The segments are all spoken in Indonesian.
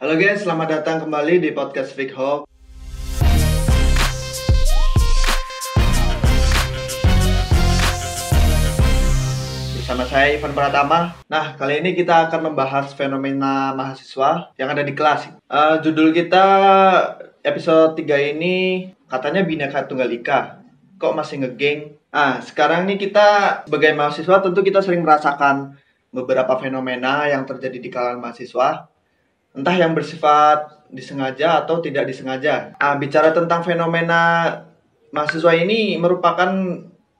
Halo guys, selamat datang kembali di podcast Big Hope. Bersama saya Ivan Pratama. Nah, kali ini kita akan membahas fenomena mahasiswa yang ada di kelas. Eh, judul kita episode 3 ini katanya Bineka Tunggal Ika. Kok masih ngegeng? Ah, sekarang nih kita sebagai mahasiswa tentu kita sering merasakan beberapa fenomena yang terjadi di kalangan mahasiswa entah yang bersifat disengaja atau tidak disengaja. Ah, bicara tentang fenomena mahasiswa ini merupakan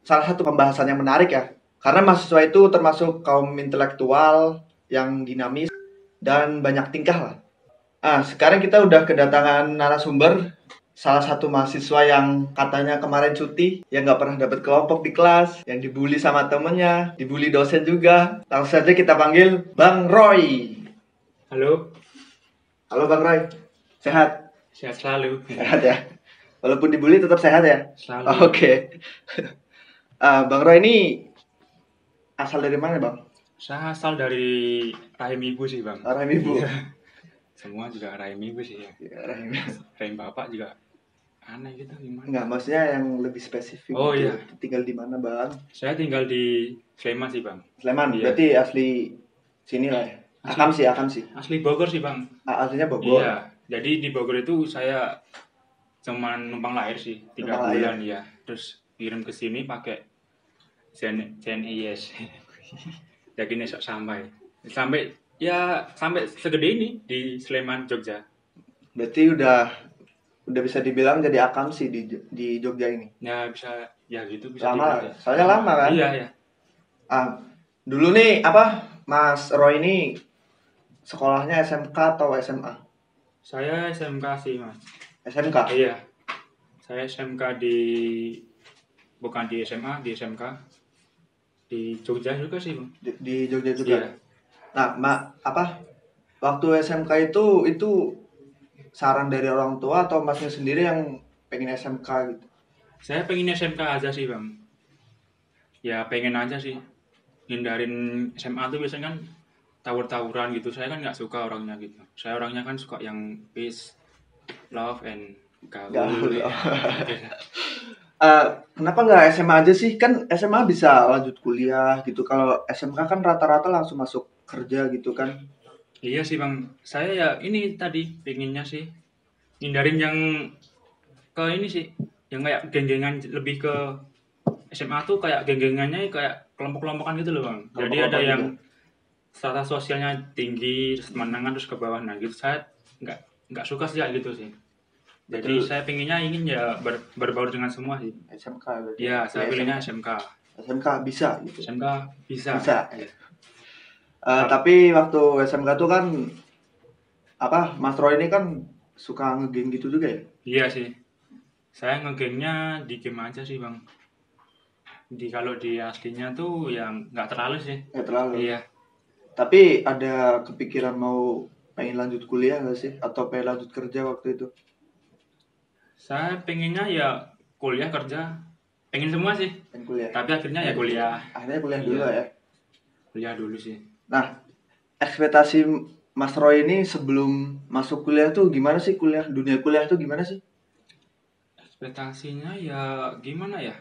salah satu pembahasan yang menarik ya. Karena mahasiswa itu termasuk kaum intelektual yang dinamis dan banyak tingkah lah. Ah, sekarang kita udah kedatangan narasumber salah satu mahasiswa yang katanya kemarin cuti, yang nggak pernah dapat kelompok di kelas, yang dibully sama temennya, dibully dosen juga. Langsung saja kita panggil Bang Roy. Halo, Halo Bang Roy, sehat? sehat selalu. Sehat ya? Walaupun dibully tetap sehat ya? Selalu. Oke. Ah, Bang Roy ini asal dari mana Bang? Saya asal dari rahim ibu sih bang. Rahim ibu. Iya. Semua juga rahim ibu sih ya. Ya, rahim. Rahim bapak juga aneh gitu gimana? Enggak, maksudnya yang lebih spesifik. Oh, gitu. iya. Tinggal di mana Bang? Saya tinggal di Sleman sih bang. Sleman. Iya. Berarti asli sini lah ya? Asli. Akam sih, Akam sih. Asli Bogor sih bang. Ah, aslinya Bogor. Iya. Jadi di Bogor itu saya cuman numpang lahir sih tiga Numpang lahir. bulan ya. Terus kirim ke sini pakai JNIS. Jadi nesok sampai sampai ya sampai segede ini di Sleman Jogja. Berarti udah udah bisa dibilang jadi Akam sih di di Jogja ini. Ya bisa ya gitu bisa Lama, dibilang ya. soalnya lama kan? Iya ya. Ah, dulu nih apa Mas Roy ini sekolahnya SMK atau SMA? Saya SMK sih mas. SMK. Iya. Saya SMK di bukan di SMA di SMK di Jogja juga sih bang. Di, di Jogja juga. Iya. Nah, Mak, apa? Waktu SMK itu itu saran dari orang tua atau Masnya sendiri yang pengen SMK gitu? Saya pengen SMK aja sih bang. Ya pengen aja sih. Hindarin SMA tuh biasanya kan tawur-tawuran gitu. Saya kan nggak suka orangnya gitu. Saya orangnya kan suka yang peace, love and gaul. Ya. Eh, kenapa nggak SMA aja sih? Kan SMA bisa lanjut kuliah gitu. Kalau SMK kan rata-rata langsung masuk kerja gitu kan. Iya sih bang, saya ya ini tadi pinginnya sih hindarin yang ke ini sih, yang kayak geng-gengan lebih ke SMA tuh kayak geng-gengannya kayak kelompok-kelompokan gitu loh bang. Jadi ada yang gitu. Strata sosialnya tinggi, terus menangan terus ke bawah. Nah gitu saya nggak nggak suka sih kayak gitu sih. Jadi Betul. saya pinginnya ingin ya ber, berbaur dengan semua sih. SMK berarti. Iya, saya Ya, pilihnya SMK. SMK bisa gitu. SMK bisa. Bisa. Iya. Eh, tapi waktu SMK tuh kan apa Mas Roy ini kan suka ngegeng gitu juga ya? Iya sih. Saya ngegengnya di game aja sih bang. Di kalau di aslinya tuh yang nggak terlalu sih. Nggak terlalu. Iya. Tapi ada kepikiran mau pengen lanjut kuliah nggak sih? Atau pengen lanjut kerja waktu itu? Saya pengennya ya kuliah kerja. Pengen semua sih. Pengen kuliah. Tapi akhirnya ya kuliah. Akhirnya kuliah dulu Iya. ya. Kuliah dulu sih. Nah, ekspektasi Mas Roy ini sebelum masuk kuliah tuh gimana sih kuliah? Dunia kuliah tuh gimana sih? Ekspektasinya ya gimana ya?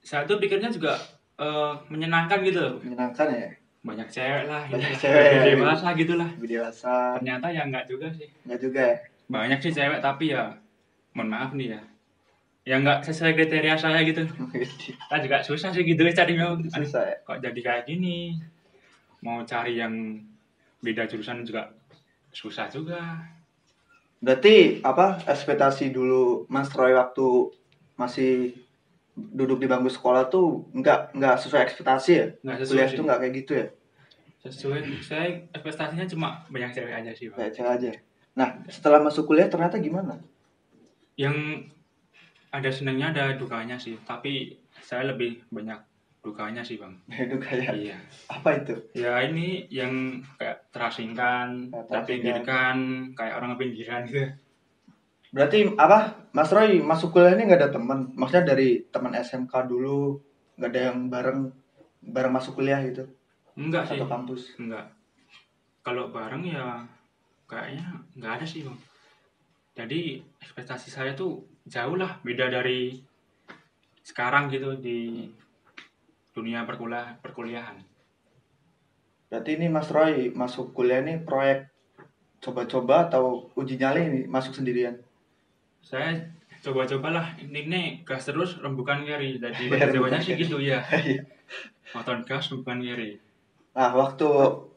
Saya tuh pikirnya juga eh, menyenangkan gitu loh. Menyenangkan ya? Banyak cewek lah, Banyak inilah, cewek. lebih dewasa gitu lah. Lebih dewasa. Ternyata ya nggak juga sih. Nggak juga ya? Banyak sih cewek tapi ya mohon maaf nih ya. Ya nggak sesuai kriteria saya gitu. Kita juga susah sih gitu cari mau Susah ya? kok jadi kayak gini. Mau cari yang beda jurusan juga susah juga. Berarti apa ekspektasi dulu Mas Roy waktu masih duduk di bangku sekolah tuh nggak nggak sesuai ekspektasi ya? Nggak sesuai Kuliah sih. tuh nggak kayak gitu ya? Sesuai saya ekspektasinya cuma banyak cewek aja sih, Pak. Kayak cewek aja. Nah, setelah masuk kuliah ternyata gimana? Yang ada senangnya ada dukanya sih, tapi saya lebih banyak dukanya sih, Bang. Itu kayak Iya. apa itu? Ya ini yang kayak terasingkan, terpinggirkan, kayak orang pinggiran gitu. Berarti apa? Mas Roy masuk kuliah ini nggak ada teman? Maksudnya dari teman SMK dulu nggak ada yang bareng bareng masuk kuliah gitu Enggak sih. satu kampus? Enggak. Kalau bareng ya kayaknya nggak ada sih bang jadi ekspektasi saya tuh jauh lah beda dari sekarang gitu di dunia perkuliah perkuliahan Berarti ini Mas Roy masuk kuliah ini proyek coba-coba atau uji nyali ini masuk sendirian? saya coba-cobalah ini nih gas terus rembukan kiri jadi rembukan sih gitu ya Iya. motor gas rembukan kiri Nah, waktu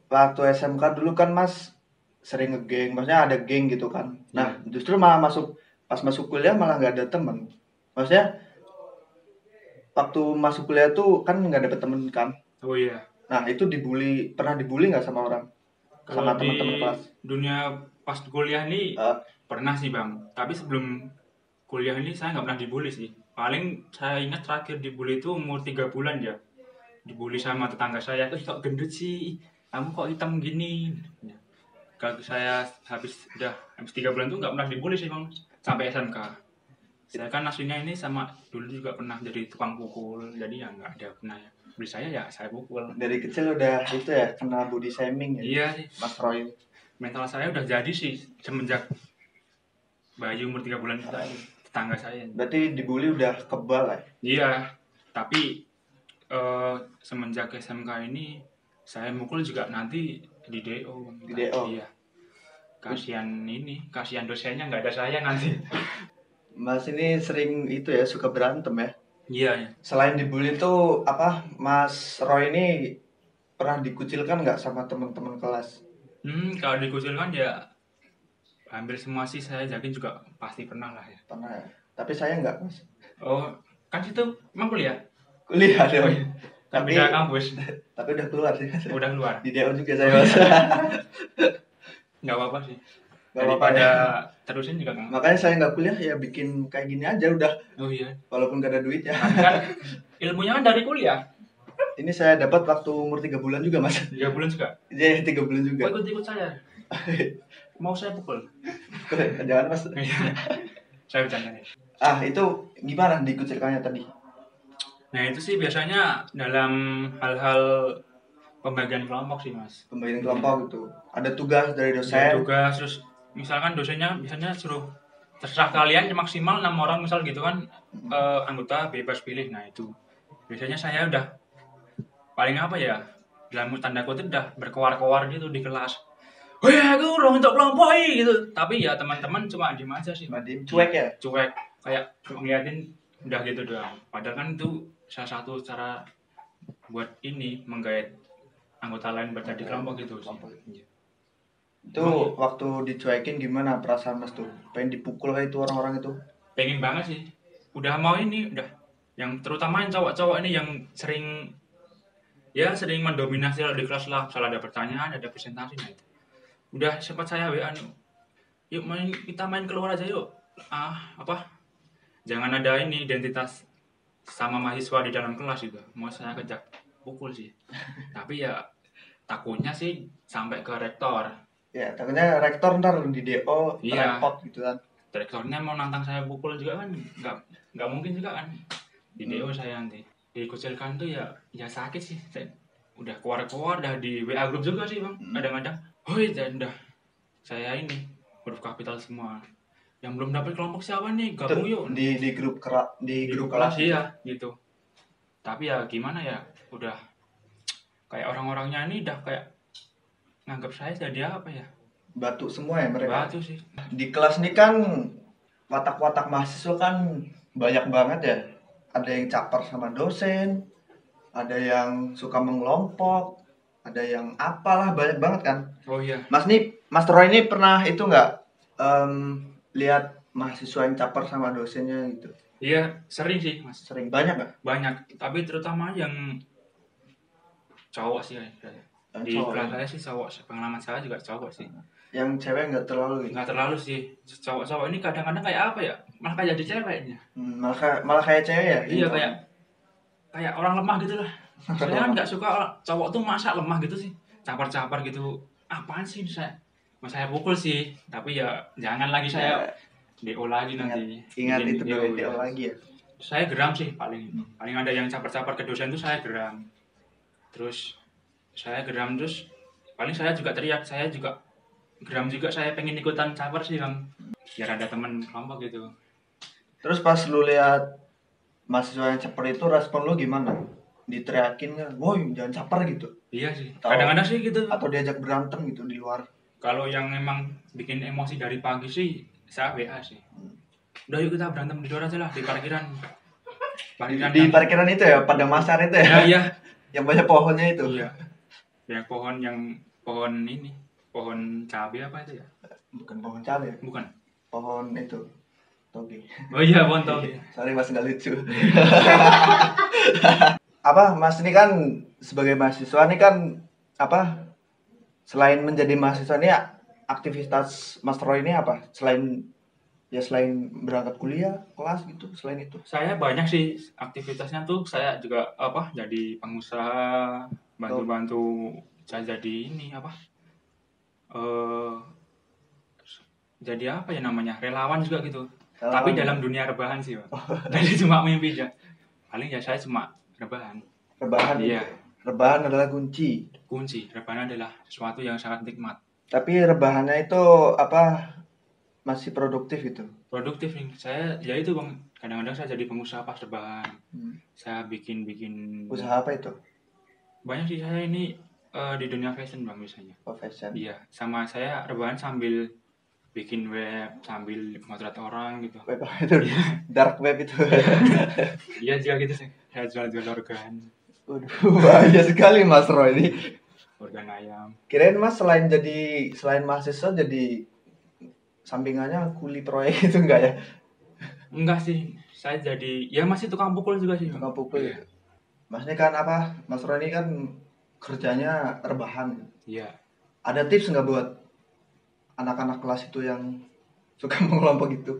waktu SMK dulu kan Mas sering ngegeng, maksudnya ada geng gitu kan. Nah, justru malah masuk pas masuk kuliah malah nggak ada temen. Maksudnya waktu masuk kuliah tuh kan nggak dapet temen kan. oh iya Nah, itu dibully, pernah dibully nggak sama orang? kalau Sama teman-teman kelas? dunia pas kuliah nih Eh. pernah sih bang tapi sebelum kuliah ini saya nggak pernah dibully sih paling saya ingat terakhir dibully itu umur tiga bulan ya dibully sama tetangga saya tuh kok gendut sih? Kamu kok hitam gini? Kalau saya habis udah habis tiga bulan tuh nggak pernah dibully sih bang. Sampai SMK saya kan aslinya ini sama dulu juga pernah jadi tukang pukul jadi ya nggak ada pernah ya. Beli saya ya saya pukul. Dari kecil udah itu ya kena body shaming ya, iya sih. Mas Roy. mental saya udah jadi sih semenjak bayi umur tiga bulan itu tetangga saya. Berarti dibully udah kebal ya? iya tapi eh, semenjak SMK ini saya mukul juga nanti di DO Di DO? iya kasihan ini kasihan dosennya nggak ada saya nanti Mas ini sering itu ya suka berantem ya? iya ya. Selain dibully tuh apa Mas Roy ini pernah dikucilkan nggak sama teman-teman kelas? hmm kalau dikucilkan ya hampir semua sih saya yakin juga pasti pernah lah ya Pernah ya. Tapi saya nggak mas. oh kan situ emang kuliah Kuliah deh. Iya. Tapi beda kampus tapi udah keluar sih. Udah keluar Di DO juga saya mas. nggak apa-apa sih daripada ya. terusin juga nggak Makanya saya nggak kuliah ya bikin kayak gini aja udah. oh iya Walaupun gak ada duitnya. kan ilmunya kan dari kuliah Ini saya dapat waktu umur tiga bulan juga mas. tiga bulan juga Iya tiga bulan juga. Ikut ikut saya mau saya pukul Jangan mas. saya bercanda nih Ah itu gimana dikucilkannya tadi? Nah itu sih biasanya dalam hal-hal pembagian kelompok sih mas Pembagian kelompok gitu. Ada tugas dari dosen. tugas terus misalkan dosennya biasanya suruh terserah kalian maksimal enam orang misal gitu kan eh, anggota bebas pilih nah itu biasanya saya udah paling apa ya dalam tanda kutip udah berkoar-koar gitu di kelas Wih, aku udah untuk kelompok ini," gitu. Tapi ya teman-teman cuma diem aja sih, Madim cuek ya. cuek kayak ngeliatin udah gitu doang. Padahal kan itu salah satu cara buat ini menggait anggota lain berada di kelompok gitu. sih. Kelompok. Iya. Itu waktu dicuekin gimana perasaan mas tuh? Pengen dipukul kayak itu orang-orang itu? pengen banget sih udah mau ini udah yang terutama yang cowok-cowok ini yang sering ya sering mendominasi di kelas lah misalnya ada pertanyaan ada presentasi nah itu udah sempat saya wa nih yuk main kita main keluar aja yuk ah apa jangan ada ini identitas sama mahasiswa di dalam kelas juga mau saya kejak pukul sih tapi ya takutnya sih sampai ke rektor Ya, takutnya rektor ntar di DO Iya. repot gitu kan. rektornya mau nantang saya pukul juga kan nggak nggak mungkin juga kan di Hmm. DO saya nanti dikucilkan tuh ya ya sakit sih saya udah keluar keluar dah di WA grup juga sih bang Hmm. kadang-kadang hoi dan dah saya ini huruf kapital semua yang belum dapat kelompok siapa nih gabung yuk Di di grup kera, di, di grup kelas iya gitu tapi ya gimana ya udah kayak orang-orangnya ini udah kayak nganggap saya jadi apa ya Batu semua ya mereka. batu sih Di kelas ini kan watak-watak mahasiswa kan banyak banget ya. Ada yang caper sama dosen, ada yang suka mengelompok, ada yang apalah banyak banget kan. oh iya Mas nih, Mas Roy ini pernah itu nggak em, lihat mahasiswa yang caper sama dosennya gitu? iya sering sih mas. Sering. Banyak nggak? banyak. Tapi terutama yang cowok sih ya. Yang di kelas saya sih cowok. Pengalaman saya juga cowok sih. Yang cewek nggak terlalu gitu. nggak terlalu sih. Cowok-cowok ini kadang-kadang kayak apa ya? Malah kayak jadi ceweknya. Hmm, malah malah kayak cewek ya? iya kayak kayak orang lemah gitu lah. Saya kan nggak suka cowok tuh masa lemah gitu sih. Capar-capar gitu. Apaan sih saya saya pukul sih tapi ya jangan lagi saya DO lagi nanti Ingat Bikin itu video, dulu ya. lagi ya. saya geram sih paling paling ada yang capar-capar ke dosen tuh saya geram terus saya geram terus paling saya juga teriak saya juga geram juga saya pengen ikutan caper sih bang biar ada teman kelompok gitu Terus pas lu lihat mahasiswa yang caper itu respon lu gimana? Diteriakin nggak? Woi jangan caper gitu? iya sih kadang-kadang sih gitu Atau diajak berantem gitu di luar? Kalau yang memang bikin emosi dari pagi sih saya WA sih udah yuk kita berantem di luar aja lah di parkiran parkiran Di yang- parkiran itu ya, pada masar itu ya ya? iya Yang banyak pohonnya itu? iya yang pohon yang pohon ini pohon cabai apa itu ya Bukan pohon cabai, bukan pohon itu. Toge. oh iya pohon cabai Sorry mas nggak lucu. apa mas ini kan sebagai mahasiswa ini kan apa selain menjadi mahasiswa ini aktivitas mas Roy ini apa? Selain ya selain berangkat kuliah kelas gitu selain itu? Saya banyak sih aktivitasnya tuh. Saya juga apa jadi pengusaha bantu-bantu saya jadi ini apa eh jadi apa ya namanya relawan juga gitu. Tapi dalam dunia rebahan sih pak. Jadi cuma mimpi aja. Paling ya saya cuma rebahan. Rebahan iya rebahan adalah kunci. Kunci. Rebahan adalah sesuatu yang sangat nikmat. Tapi rebahannya itu apa masih produktif itu produktif nih. Saya ya itu bang. Kadang-kadang saya jadi pengusaha pas rebahan. Hmm. saya bikin bikin usaha apa itu? Banyak sih. Saya ini eh, di dunia fashion bang misalnya profession Iya, sama saya rebahan sambil bikin web, sambil motret orang gitu. web apa itu? Dark web itu. Iya. Juga gitu sih. Saya jual-jual organ, Waduh, bahaya sekali Mas Roy ini. organ ayam. Kirain Mas selain jadi selain mahasiswa jadi sampingannya kuli proyek itu enggak ya? Enggak sih, saya jadi ya masih tukang pukul juga sih. Tukang pukul ya. Mas ini kan apa? Mas Roy ini kan kerjanya rebahan. Iya. Ada tips nggak buat anak-anak kelas itu yang suka mengelompok itu?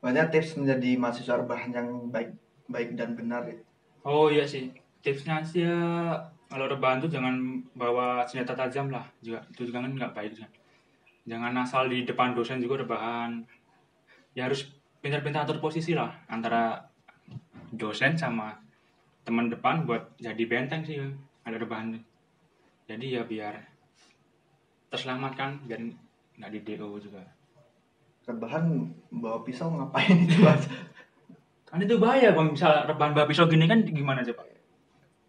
Banyak tips menjadi mahasiswa rebahan yang baik baik dan benar ya. Oh iya sih, tipsnya sih ya kalau rebahan tuh jangan bawa senjata tajam lah. Juga itu juga kan nggak baik kan. Jangan asal di depan dosen juga rebahan. Ya harus pintar-pintar atur posisi lah antara dosen sama teman depan buat jadi benteng sih ada rebahan. Jadi ya biar terselamatkan biar nggak di DO juga. Rebahan bawa pisau ngapain itu Mas? Kan itu bahaya bang, misal rebahan babi pisau gini kan gimana coba?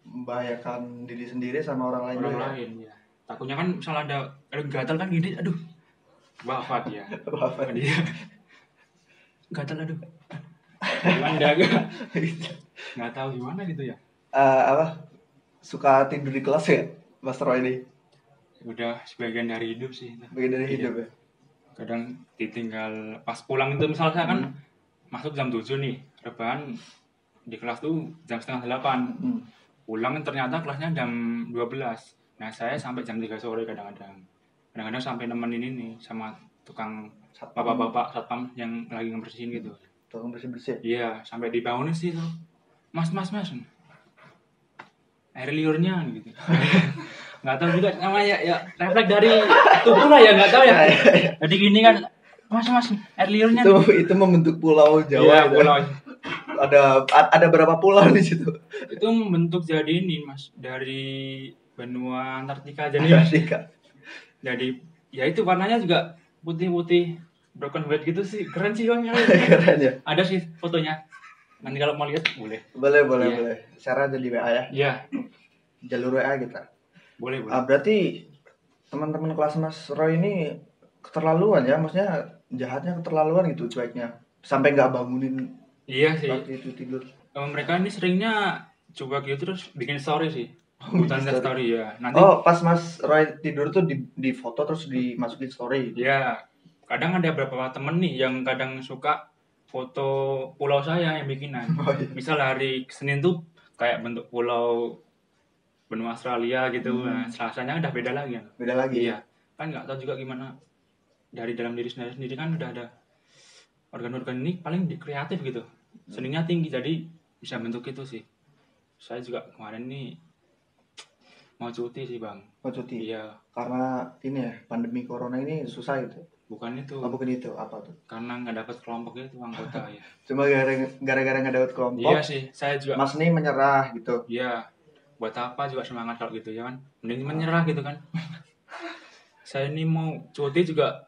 Membahayakan diri sendiri sama orang lain. orang juga. lain ya takutnya kan misal ada ada gatal kan gini aduh wafat ya Apa? dia gatal aduh gimana agak nggak tahu gimana gitu ya Eh, apa suka tidur di kelas ya Mas Roy ini udah sebagian dari hidup sih itu. bagian dari Iya. hidup ya kadang ditinggal pas pulang itu misalnya kan masuk jam 7 nih rebahan di kelas tuh jam setengah delapan Hmm. Pulang ternyata kelasnya jam 12 nah saya sampai jam 3 sore kadang-kadang. Kadang-kadang sampai nemenin ini sama tukang bapak-bapak satpam yang lagi ngebersihin gitu. Tolong bersih bersih iya sampai dibangunin sih tuh mas mas mas. Air liurnya gitu. Nggak tahu juga namanya ya refleks dari tubuh lah ya nggak tahu ya. Jadi gini kan mas mas air liurnya. Itu itu membentuk pulau Jawa Iya, pulau. Ada ada berapa pulau di situ? Itu membentuk jadi ini mas. Dari benua Antartika jadi Antartika. Jadi ya itu warnanya juga putih-putih broken white gitu sih. Keren sih bang. Keren ya. Ada sih fotonya. Nanti kalau mau lihat boleh. Boleh boleh Iya. boleh. Share aja di WA ya. Iya. Jalur WA kita. Boleh boleh. Ah, berarti teman-teman kelas Mas Roy ini keterlaluan ya? Maksudnya jahatnya keterlaluan gitu cueknya. Sampai nggak bangunin iya sih. Waktu itu tidur. Eh, mereka ini seringnya coba gitu terus bikin story sih. Bikin bukan story. story ya nanti oh pas Mas Roy tidur tuh di, di foto terus dimasukin story. Ya kadang ada beberapa temen nih yang kadang suka foto pulau saya yang bikinan. Oh, iya. misal hari Senin tuh kayak bentuk pulau benua Australia gitu Hmm. nah, selasanya udah beda lagi kan beda lagi? Iya. Kan nggak tahu juga gimana dari dalam diri sendiri sendiri kan udah ada organ-organ ini paling di kreatif gitu seninya tinggi jadi bisa bentuk itu sih. Saya juga kemarin nih mau cuti sih bang. Mau cuti? Iya. Karena ini ya pandemi corona ini susah gitu. Bukan itu. Oh, bukan itu? Apa tuh? Karena nggak dapat kelompok itu anggota ya cuma gara- gara-gara nggak dapat kelompok iya sih saya juga Mas nih menyerah gitu. Iya. Buat apa juga semangat kalau gitu ya kan? Mending menyerah gitu kan. Saya ini mau cuti juga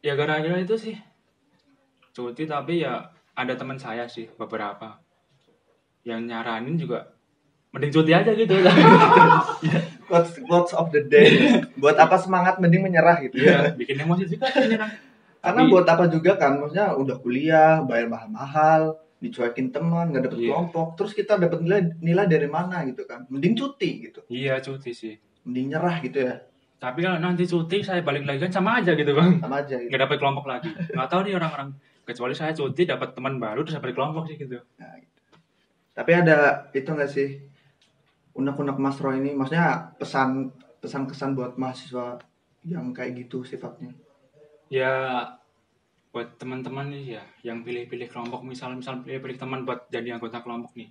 ya gara-gara itu sih. Cuti tapi ya ada teman saya sih beberapa. Yang nyaranin juga mending cuti aja gitu. Quotes quotes of the day. Buat apa semangat mending menyerah gitu ya. Ya bikin emosi juga sih nyerang. karena Tapi- buat apa juga kan maksudnya udah kuliah bayar mahal-mahal dicuekin teman nggak dapet Iya. kelompok terus kita dapat nilai nilai dari mana gitu kan. Mending cuti gitu. Iya cuti sih. Mending nyerah gitu ya. Tapi kalau nanti cuti saya balik lagi kan sama aja gitu bang. Sama aja gitu. Nggak dapat kelompok lagi. Nggak tahu nih orang-orang kecuali saya cuti dapat teman baru terus dapat kelompok sih gitu. Nah, gitu. tapi ada itu nggak sih unek-unek Mas Roy ini? Maksudnya pesan pesan kesan buat mahasiswa yang kayak gitu sifatnya? Ya buat teman-teman nih ya yang pilih-pilih kelompok. Misal misal pilih-pilih teman buat jadi anggota kelompok nih.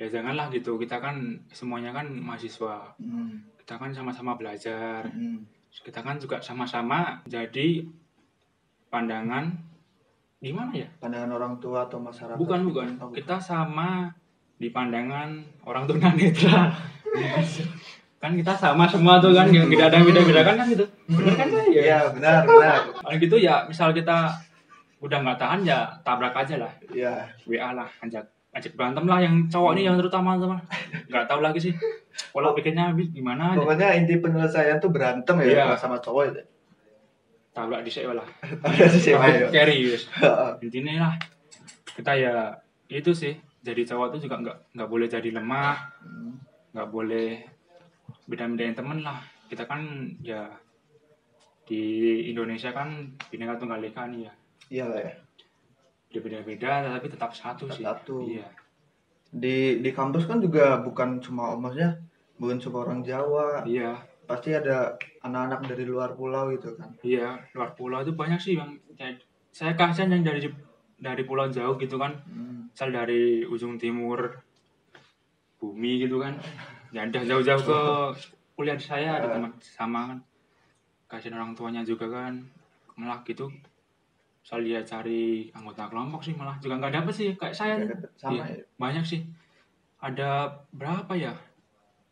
Ya janganlah gitu. Kita kan semuanya kan mahasiswa. Hmm, kita kan sama-sama belajar. Hmm. kita kan juga sama-sama jadi pandangan gimana ya? Pandangan orang tua atau masyarakat? Bukan bukan. Oh, kita sama di pandangan orang tunanetra kan kita sama semua tuh kan nggak ada yang beda-beda. Kan kan gitu. Bener kan saya iya benar benar. Kalau gitu ya misal kita udah nggak tahan ya tabrak aja lah. Iya. WA lah ajak ajak berantem lah yang cowok nih yang terutama teman. Nggak tahu lagi sih. Kalau pikirnya gimana aja. Pokoknya inti penyelesaian tuh berantem ya kalau sama cowok itu tabrak di lah. Siapa ya carry wis. intinya lah kita ya itu sih jadi cowok tuh juga nggak nggak boleh jadi lemah Hmm, nggak boleh beda-bedain temen lah. Kita kan ya di Indonesia kan bineka tunggal ika nih ya. Iya lah ya. Dia beda-beda tapi tetap satu Tetap sih. satu. iya. Di di kampus kan juga bukan cuma maksudnya bukan cuma orang Jawa. Iya pasti ada anak-anak dari luar pulau gitu kan. Iya luar pulau itu banyak sih bang Kayak- saya kasihan yang dari dari pulau jauh gitu kan. Hmm, misal dari ujung timur bumi gitu kan. Ya udah jauh-jauh ke kuliah saya ada teman sama kan. Kasihan orang tuanya juga kan. Malah gitu soal dia cari anggota kelompok sih malah juga nggak dapet sih. Kayak saya dapet sama Iya. ya? banyak sih. Ada berapa ya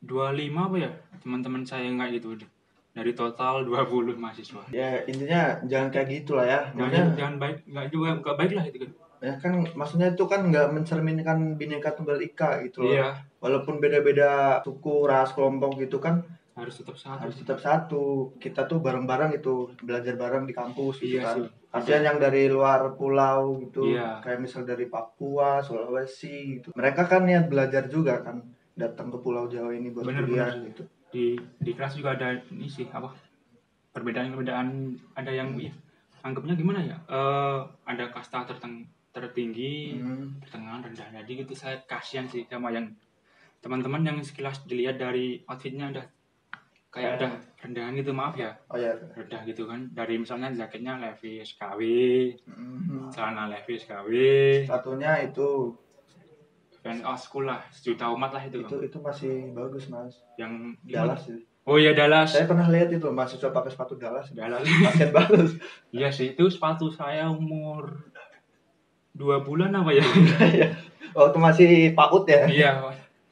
25 apa ya teman-teman saya yang kayak gitu dari total 20 mahasiswa. Ya intinya jangan kayak gitu lah ya. Jangan, maksudnya jangan baik nggak juga nggak baik lah itu kan. Ya kan maksudnya itu kan nggak mencerminkan bineka tunggal ika gitu loh. Iya. Walaupun beda-beda suku ras kelompok gitu kan harus tetap satu. harus tetap satu. Kita tuh bareng-bareng itu belajar bareng di kampus gitu Iya kan. sih. kasihan yang dari luar pulau gitu. Iya. kayak misal dari Papua Sulawesi gitu. Mereka kan niat belajar juga kan datang ke Pulau Jawa ini buat Bener, kuliah bener. gitu. Di di kelas juga ada ini sih apa perbedaan-perbedaan ada yang ya, anggapnya gimana ya? Eh ada kasta terteng, tertinggi Hmm. pertengahan rendah jadi gitu. Saya kasihan sih sama yang teman-teman yang sekilas dilihat dari outfitnya udah kayak udah rendahan gitu maaf ya. Oh ya. Rendah gitu kan. Dari misalnya jaketnya Levi's KW Mhm. celana Levi's KW satunya itu fans of school lah sejuta umat lah itu, itu itu masih bagus mas. Yang Dallas itu oh iya Dallas. Saya pernah lihat itu mahasiswa pakai sepatu Dallas. Dallas. Basket bagus. Iya sih, itu sepatu saya umur dua bulan apa ya? waktu masih PAUD ya. Iya,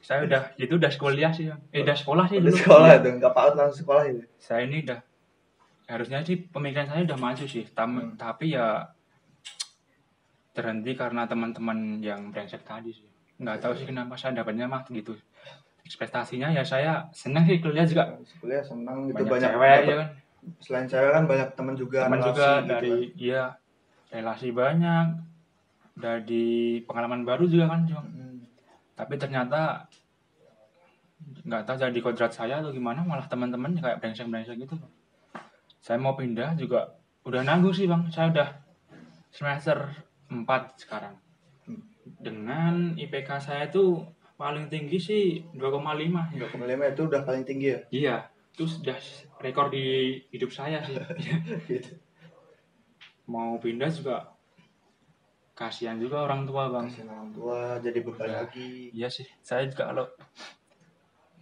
saya udah itu udah kuliah sih, eh udah sekolah sih Udah dulu. sekolah Iya. tuh nggak PAUD langsung sekolah itu. Saya ini udah harusnya sih pemikiran saya udah maju sih, Tam- Hmm. tapi ya terhenti karena teman-teman yang brengsek tadi sih. Nggak tahu sih kenapa saya dapatnya mah gitu. Ekspektasinya ya saya senang sih kuliah juga. kuliah senang gitu Banyak, banyak, cewek dapet- ya kan. selain cewek kan banyak teman juga Teman juga gitu dari kan. iya relasi banyak. Dari pengalaman baru juga kan, Jong. Hmm. tapi ternyata nggak tahu jadi kodrat saya atau gimana malah teman-teman kayak brengsek brengsek gitu saya mau pindah juga udah nanggung sih bang saya udah semester 4 sekarang dengan IPK saya itu paling tinggi sih 2,5 ya. 2,5 itu udah paling tinggi ya iya itu sudah rekor di hidup saya sih gitu. mau pindah juga kasihan juga orang tua bang Kasihan orang tua jadi beban Ya. lagi Iya sih, saya juga kalau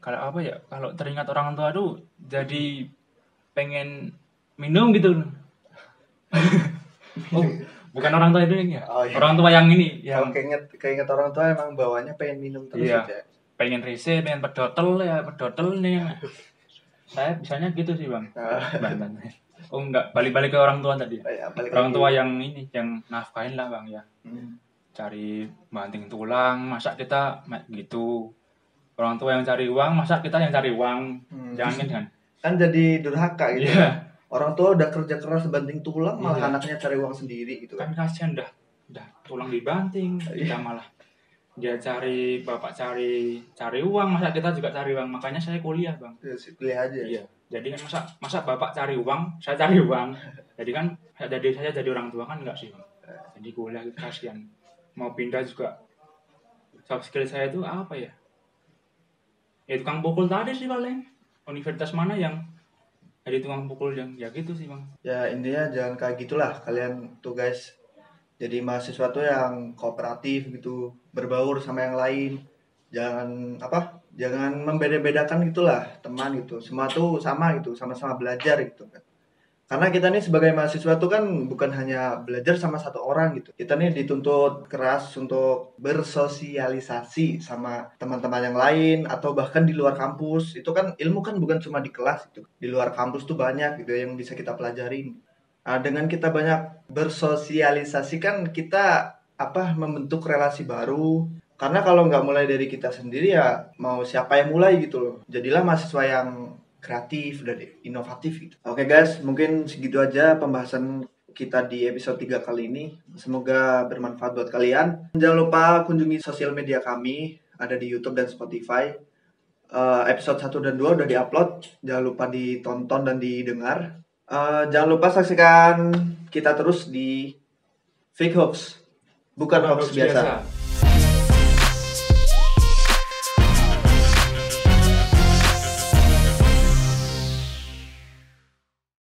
kalau apa ya, kalau teringat orang tua tuh jadi pengen minum gitu. oh, bukan orang tua itu ya? Oh, iya. Orang tua yang ini, kalau yang keinget keinget orang tua emang bawanya pengen minum terus Iya. gitu ya pengen rese, pengen pedotel ya, pedotel nih. saya bisanya gitu sih bang Banten. oh enggak balik-balik ke orang tua tadi ya, balik orang tua yang ini yang nafkahin lah bang ya Hmm. cari banting tulang masa kita gitu orang tua yang cari uang masa kita yang cari uang Hmm. jangan kan kan jadi durhaka gitu iya orang tua udah kerja keras banting tulang malah Iya. anaknya cari uang sendiri gitu kan kasihan dah dah tulang dibanting Iya. kita malah dia cari bapak cari cari uang masa kita juga cari uang makanya saya kuliah bang Ya, kuliah aja Iya. Jadi kan masa masa bapak cari uang, saya cari uang. Jadi kan jadi saya jadi orang tua kan enggak sih, Bang. Jadi kuliah kasihan. Mau pindah juga soft skill saya itu apa ya? Ya tukang pukul tadi sih paling. Universitas mana yang jadi tukang pukul yang ya gitu sih, Bang. ya intinya jangan kayak gitulah. Kalian tuh guys jadi mahasiswa tuh yang kooperatif gitu berbaur sama yang lain. Jangan apa jangan membeda-bedakan gitulah teman gitu. Semua tuh sama gitu sama-sama belajar gitu kan karena kita nih sebagai mahasiswa tuh kan bukan hanya belajar sama satu orang gitu. Kita nih dituntut keras untuk bersosialisasi sama teman-teman yang lain atau bahkan di luar kampus. Itu kan ilmu kan bukan cuma di kelas itu di luar kampus tuh banyak gitu yang bisa kita pelajarin Nah, dengan kita banyak bersosialisasi kan kita apa membentuk relasi baru. Karena kalau nggak mulai dari kita sendiri ya mau siapa yang mulai gitu loh. Jadilah mahasiswa yang kreatif dan inovatif gitu. Oke guys mungkin segitu aja pembahasan kita di episode 3 kali ini. Semoga bermanfaat buat kalian. Jangan lupa kunjungi sosial media kami ada di YouTube dan Spotify. Eh, episode 1 dan 2 udah diupload. Jangan lupa ditonton dan didengar. Eh, jangan lupa saksikan kita terus di Fake Hoax. Bukan hoax biasa.